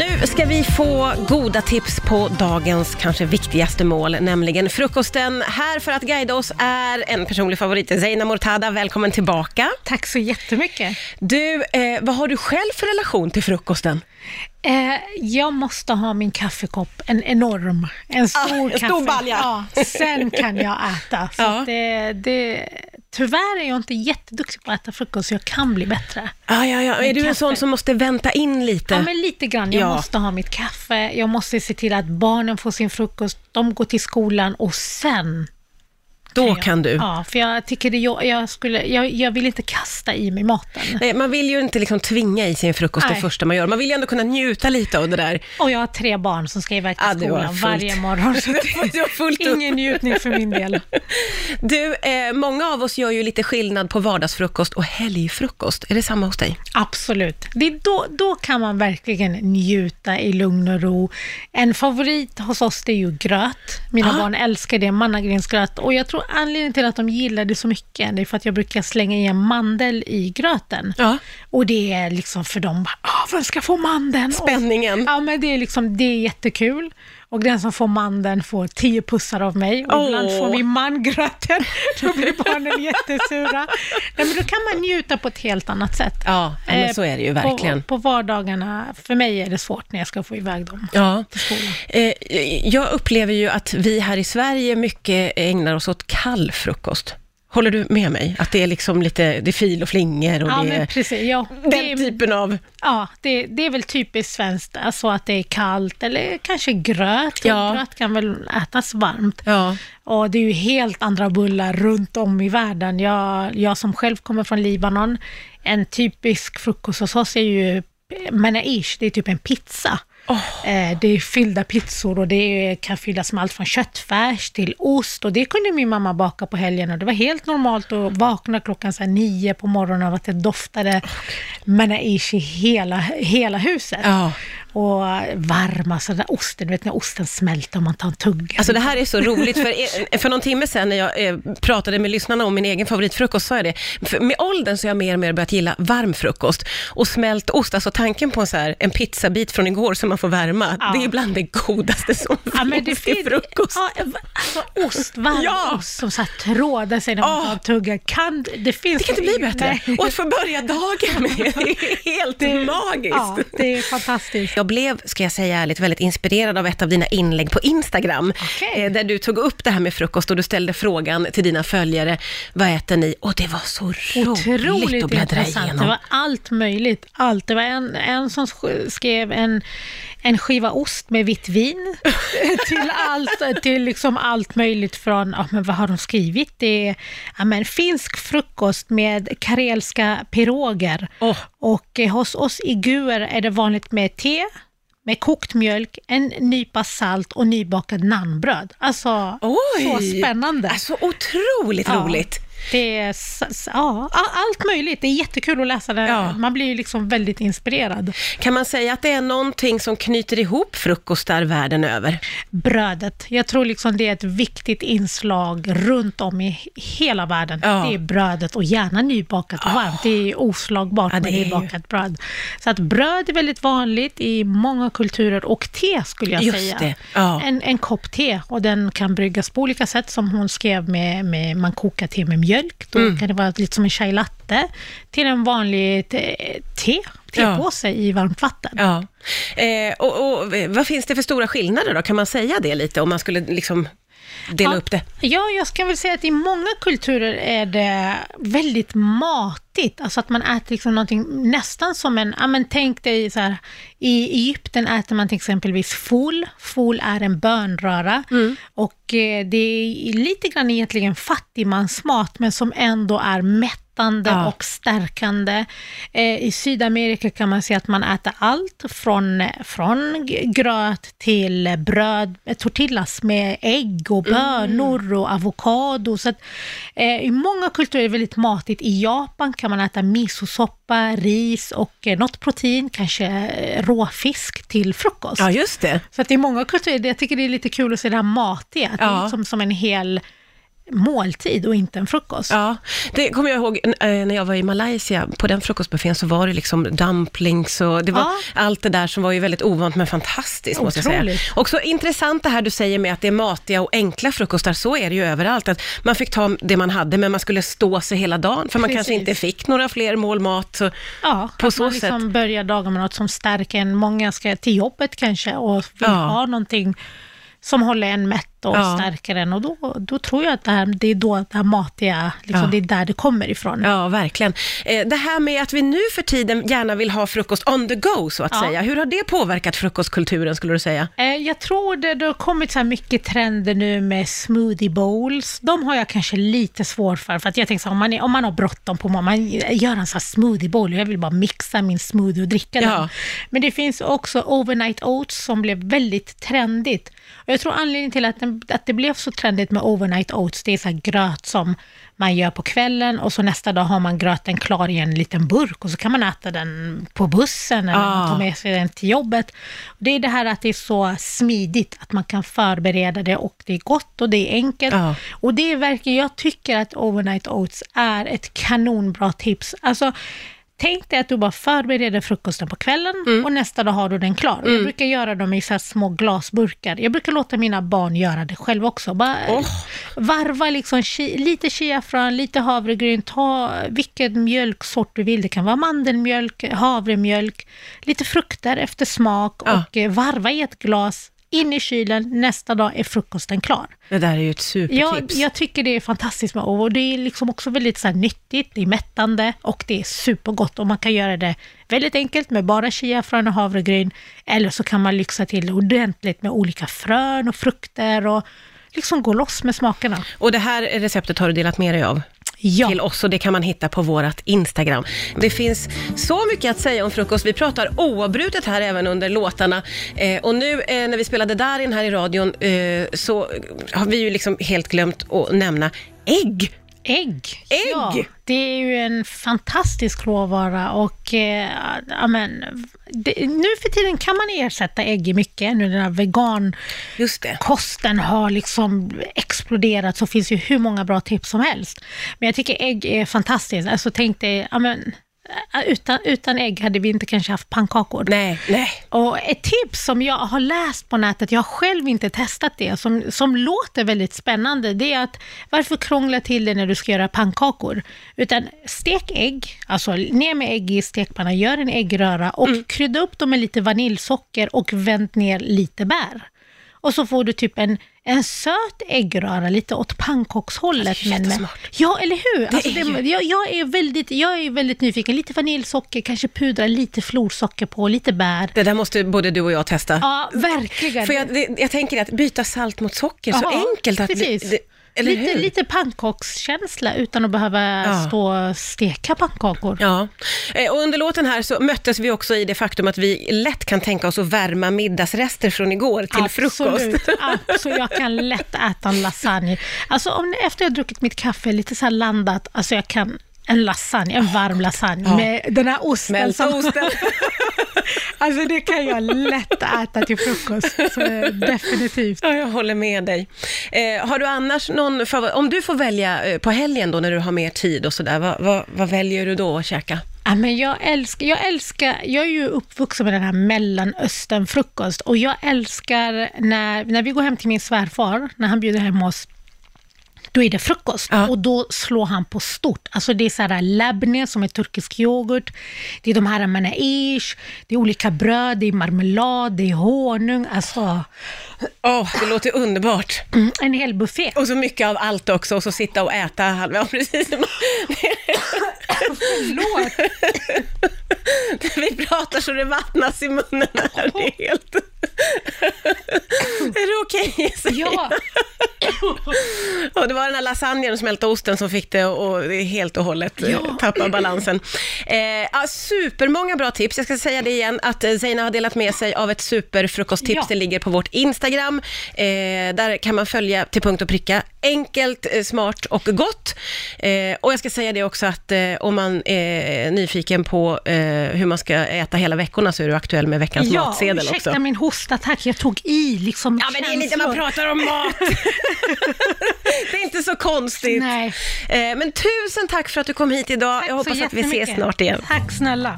Nu ska vi få goda tips på dagens kanske viktigaste mål, nämligen frukosten. Här för att guida oss är en personlig favorit, Zeina Mortada. Välkommen tillbaka. Tack så jättemycket. Du, eh, vad har du själv för relation till frukosten? Eh, jag måste ha min kaffekopp, en enorm, en stor Ah, en kaffe. stor balja. Ja, sen kan jag äta. Så Ja. det, det, tyvärr är jag inte jätteduktig på att äta frukost, så jag kan bli bättre. Ah, ja, ja. Är Men du en kaffe. sån som måste vänta in lite? Ja, men lite grann. Jag Ja. måste ha mitt kaffe, jag måste se till att barnen får sin frukost, de går till skolan och sen Då jag- kan du. Ja, för jag tycker det, jag, jag, skulle, jag, jag vill inte kasta i mig maten. Nej, man vill ju inte liksom tvinga i sin frukost det Nej. första man gör. Man vill ju ändå kunna njuta lite av det där. Och jag har tre barn som ska iväg till Ja, skolan varje morgon. Så det har fullt upp. ingen njutning för min del. Du, eh, många av oss gör ju lite skillnad på vardagsfrukost och helgfrukost. Är det samma hos dig? Absolut. Det är då, då kan man verkligen njuta i lugn och ro. En favorit hos oss det är ju gröt. Mina Ah. barn älskar det, mannagrynsgröt. Och jag tror anledningen till att de gillar det så mycket, det är för att jag brukar slänga i en mandel i gröten. Ja. Och det är liksom för dem, ah, vem ska få mandeln? Spänningen. Och, ja, men det är, liksom, det är jättekul. Och den som får mandeln får tio pussar av mig. Och ibland Åh. får vi mangröten. Då blir barnen jättesura. Nej, men då kan man njuta på ett helt annat sätt. Ja, ja men Eh, så är det ju verkligen. På, på vardagarna, för mig är det svårt när jag ska få iväg dem Ja. till skolan. Eh, jag upplever ju att vi här i Sverige mycket ägnar oss åt kall frukost. Håller du med mig? Att det är liksom lite, det är fil och flingor och Ja, det är precis. Ja, det, den är, typen av... ja det, det är väl typiskt svenskt, alltså att det är kallt eller kanske gröt. Ja. Gröt kan väl ätas varmt. Ja. Och det är ju helt andra bullar runt om i världen. Jag, jag som själv kommer från Libanon, en typisk frukost hos oss är ju menaish, det är typ en pizza. Eh, Det är fyllda pizzor och det kan fyllas med allt från köttfärs till ost och det kunde min mamma baka på helgen och det var helt normalt att vakna klockan så nio på morgonen av att det doftade menaish i hela, hela huset. Ja. Och varma sådär osten, du vet när osten smälter och man tar en tugga. Alltså det här är så roligt, för, för någon timme sedan när jag eh, pratade med lyssnarna om min egen favoritfrukost, sa jag det. För med åldern så har jag mer och mer börjat gilla varm frukost och smält ost, alltså tanken på en, så här, en pizzabit från igår som man får värma, Ja. det är bland det godaste som Ja, men det finns fin- frukost. Ja, alltså ost, varm Ja. ost som så här trådar sig när man Åh. tar en tugga. Kan, det, finns Det kan inte bli bättre. Nej. Och att få börja dagen med det är helt magiskt. Ja, det är fantastiskt. Jag blev, ska jag säga ärligt, väldigt inspirerad av ett av dina inlägg på Instagram, Okej. eh, där du tog upp det här med frukost och du ställde frågan till dina följare, vad äter ni? Och det var så roligt, Otroligt att bläddra intressant. igenom. Det var allt möjligt. Allt. Det var en, en som sk- skrev en, en skiva ost med vitt vin till allt, till liksom allt möjligt från, ja, men vad har de skrivit? Det är ja, men, finsk frukost med karelska piroger. Åh. Och eh, hos oss i Guer är det vanligt med te, med kokt mjölk, en nypa salt och nybakad nannbröd. Alltså, så spännande. Alltså otroligt Ja. roligt. Det är ja, allt möjligt. Det är jättekul att läsa det. Ja. Man blir ju liksom väldigt inspirerad. Kan man säga att det är någonting som knyter ihop frukostar världen över? Brödet. Jag tror liksom det är ett viktigt inslag runt om i hela världen. Ja. Det är brödet och gärna nybakat och varmt. Det är oslagbart Ja, det med är ju- nybakat bröd. Så att bröd är väldigt vanligt i många kulturer och te skulle jag Just säga. En, en kopp te och den kan bryggas på olika sätt som hon skrev med, med man kokar te med mjölk. Då Mm. kan det vara lite som en chai latte till en vanlig te, te, tepåse i varmt vatten. Ja. Eh, och, och vad finns det för stora skillnader då? Kan man säga det lite om man skulle liksom dela Ja. upp det? Ja, jag ska väl säga att i många kulturer är det väldigt matigt. Alltså att man äter liksom någonting nästan som en, ja men tänk dig så här, i Egypten äter man till exempelvis fol. Fol är en bönröra och eh, det är lite grann egentligen fattigmansmat men som ändå är mättande Ja. och stärkande. Eh, I Sydamerika kan man säga att man äter allt från, från gröt till bröd, eh, tortillas med ägg och bönor och avokado. Så att, eh, I många kulturer är det väldigt matigt. I Japan kan man äta misosoppa, ris och eh, något protein, kanske eh, råfisk till frukost. Ja, just det. Så att i många kulturer, jag tycker det är lite kul att se det här matiga, Ja. är liksom som en hel måltid och inte en frukost. Ja, det kommer jag ihåg eh, när jag var i Malaysia. På den frukostbuffén så var det liksom dumplings och det var Ja. allt det där som var ju väldigt ovant men fantastiskt måste jag säga. Otroligt. Och så intressant det här du säger med att det är matiga och enkla frukostar. Så är det ju överallt. Att man fick ta det man hade men man skulle stå sig hela dagen för man Precis. kanske inte fick några fler mål mat. Ja, på att så man sätt. liksom börjar dagen med något som stärker en. Många ska till jobbet kanske och vill Ja. ha någonting som håller en mätt och Ja. stärker en. Och då, då tror jag att det, här, det är då det här matiga, liksom, Ja. det är där det kommer ifrån. Ja, verkligen. Eh, Det här med att vi nu för tiden gärna vill ha frukost on the go, så att Ja. säga. Hur har det påverkat frukostkulturen, skulle du säga? Eh, Jag tror det, det har kommit så här mycket trender nu med smoothie bowls. De har jag kanske lite svårt för, för att jag tänker så här, om man, är, om man har bråttom på morgonen, man gör en sån här smoothie bowl, jag vill bara mixa min smoothie och dricka den. Men det finns också overnight oats som blev väldigt trendigt. Och jag tror anledningen till att, den, att det blev så trendigt med overnight oats, det är så här gröt som man gör på kvällen och så nästa dag har man gröten klar i en liten burk och så kan man äta den på bussen eller Ah. tar med sig den till jobbet. Det är det här att det är så smidigt, att man kan förbereda det och det är gott och det är enkelt. Ja. Och det är verkligen, jag tycker att overnight oats är ett kanonbra tips. Alltså, Tänk dig att du bara förbereder frukosten på kvällen Mm. och nästa dag har du den klar. Jag brukar göra dem i så små glasburkar. Jag brukar låta mina barn göra det själv också. Bara Åh. Varva liksom chi, lite chiafrön, lite havregryn, ta vilken mjölksort du vill. Det kan vara mandelmjölk, havremjölk, lite frukter efter smak och eh, varva i ett glas. In i kylen, nästa dag är frukosten klar. Det där är ju ett supertips. Jag, jag tycker det är fantastiskt med och det är liksom också väldigt så nyttigt, det är mättande och det är supergott och man kan göra det väldigt enkelt med bara chiafrön och havregryn eller så kan man lyxa till det ordentligt med olika frön och frukter och liksom gå loss med smakerna. Och det här receptet har du delat med dig av Ja. till oss och det kan man hitta på vårt Instagram. Det finns så mycket att säga om frukost. Vi pratar oavbrutet här även under låtarna. Eh, och nu eh, när vi spelade Darin här i radion eh, så har vi ju liksom helt glömt att nämna ägg. Ägg. Ägg! Ja, det är ju en fantastisk råvara och eh, ja, men, det, nu för tiden kan man ersätta ägg i mycket. Nu den här vegan Just det. kosten har liksom exploderat så finns ju hur många bra tips som helst. Men jag tycker ägg är fantastiskt. Alltså tänk dig, ja, men, äh, utan, utan ägg hade vi inte kanske haft pannkakor. Nej, nej. Och ett tips som jag har läst på nätet, jag har själv inte testat det, som, som låter väldigt spännande, det är att varför krångla till det när du ska göra pannkakor? Utan stek ägg, alltså ner med ägg i stekpannan, gör en äggröra och krydda upp dem med lite vaniljsocker och vänd ner lite bär. Och så får du typ en, en söt äggröra, lite åt pannkakshållet. Det är men med-. Ja, eller hur? Alltså är det, jag, jag, är väldigt, jag är väldigt nyfiken. Lite vaniljsocker, kanske pudra lite florsocker på, lite bär. Det där måste både du och jag testa. Ja, verkligen. För jag, det, jag tänker att byta salt mot socker, så Ja, enkelt att... precis. Det, eller lite, hur? lite pannkakskänsla utan att behöva Ja. stå och steka pannkakor. Ja, Eh, och under låten här så möttes vi också i det faktum att vi lätt kan tänka oss att värma middagsrester från igår till frukost. Absolut, absolut. Jag kan lätt äta en lasagne. Alltså om, efter jag druckit mitt kaffe, lite så landat, alltså jag kan en lasagne, en varm lasagne Ja. med den här osten. Smälta osten. Alltså det kan jag lätt äta till frukost. Så definitivt. Ja, jag håller med dig. Eh, har du annars någon, favor- om du får välja eh, på helgen då när du har mer tid och sådär, vad, vad, vad väljer du då att käka? Ja, men jag, älskar, jag älskar, jag är ju uppvuxen med den här mellanösternfrukost och jag älskar när, när vi går hem till min svärfar, när han bjuder hem oss, då är det frukost Ja. och då slår han på stort. Alltså det är så här labne som är turkisk yoghurt, det är de här manaish, det är olika bröd, det är marmelad, det är honung, alltså Åh, det låter underbart. mm, en hel buffé. Och så mycket av allt också, och så sitta och äta halva, ja precis. Förlåt. Vi pratar så det vattnas i munnen här, det är helt... är det okej? Ja, Och det var den här lasagnen och smälta osten som fick det och helt och hållet eh, Ja. tappa balansen. Eh, ja, supermånga bra tips. Jag ska säga det igen att eh, Zeina har delat med sig av ett superfrukosttips. Ja. Det ligger på vårt Instagram. Eh, där kan man följa till punkt och pricka. Enkelt, eh, smart och gott. Eh, och jag ska säga det också att om man är nyfiken på hur man ska äta hela veckorna så är du aktuell med veckans ja matsedel ursäkta också. min hostattack, jag tog i liksom Ja, men det är lite man pratar om mat. det är inte så konstigt. Nej. Eh, Men tusen tack för att du kom hit idag. Tack Jag så hoppas att vi ses jättemycket. snart igen. Tack snälla.